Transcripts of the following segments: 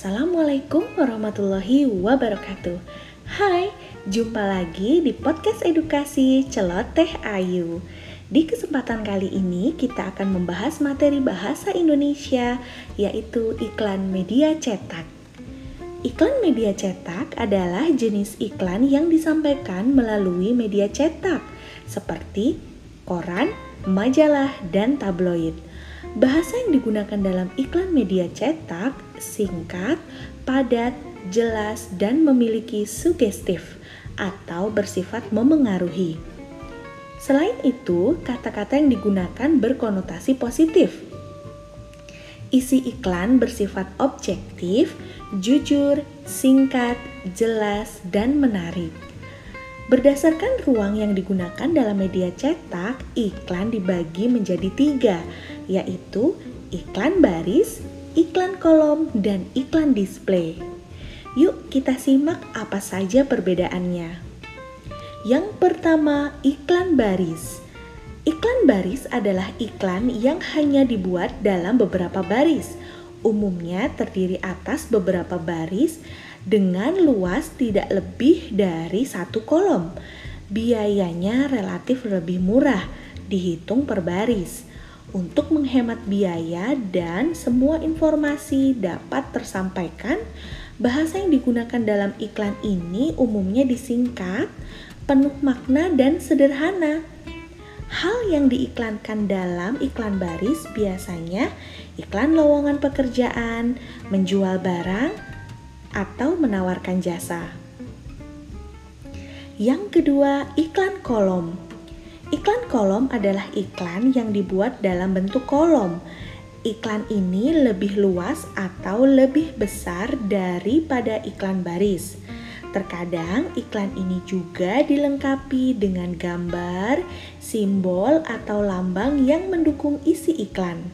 Assalamualaikum warahmatullahi wabarakatuh. Hai, jumpa lagi di podcast edukasi Celoteh Ayu. Di kesempatan kali ini kita akan membahas materi bahasa Indonesia yaitu iklan media cetak. Iklan media cetak adalah jenis iklan yang disampaikan melalui media cetak seperti koran, majalah, dan tabloid. Bahasa yang digunakan dalam iklan media cetak singkat, padat, jelas, dan memiliki sugestif atau bersifat memengaruhi. Selain itu, kata-kata yang digunakan berkonotasi positif. Isi iklan bersifat objektif, jujur, singkat, jelas, dan menarik. Berdasarkan ruang yang digunakan dalam media cetak, iklan dibagi menjadi tiga, yaitu iklan baris, iklan kolom, dan iklan display. Yuk kita simak apa saja perbedaannya. Yang pertama, iklan baris. Iklan baris adalah iklan yang hanya dibuat dalam beberapa baris. Umumnya terdiri atas beberapa baris dengan luas tidak lebih dari satu kolom. Biayanya relatif lebih murah, dihitung per baris. Untuk menghemat biaya dan semua informasi dapat tersampaikan, bahasa yang digunakan dalam iklan ini umumnya disingkat, penuh makna, dan sederhana. Hal yang diiklankan dalam iklan baris biasanya iklan lowongan pekerjaan, menjual barang, atau menawarkan jasa. Yang kedua, iklan kolom. Iklan kolom adalah iklan yang dibuat dalam bentuk kolom. Iklan ini lebih luas atau lebih besar daripada iklan baris. Terkadang iklan ini juga dilengkapi dengan gambar, simbol, atau lambang yang mendukung isi iklan.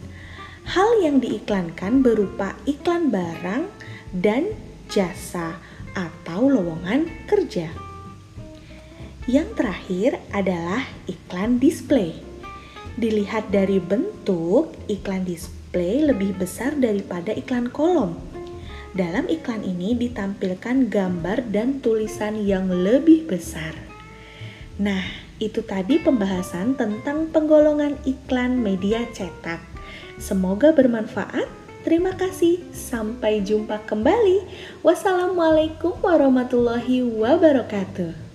Hal yang diiklankan berupa iklan barang dan jasa, atau lowongan kerja. Yang terakhir adalah iklan display. Dilihat dari bentuk, iklan display lebih besar daripada iklan kolom. Dalam iklan ini ditampilkan gambar dan tulisan yang lebih besar. Nah, itu tadi pembahasan tentang penggolongan iklan media cetak. Semoga bermanfaat Terima kasih, sampai jumpa kembali. Wassalamualaikum warahmatullahi wabarakatuh.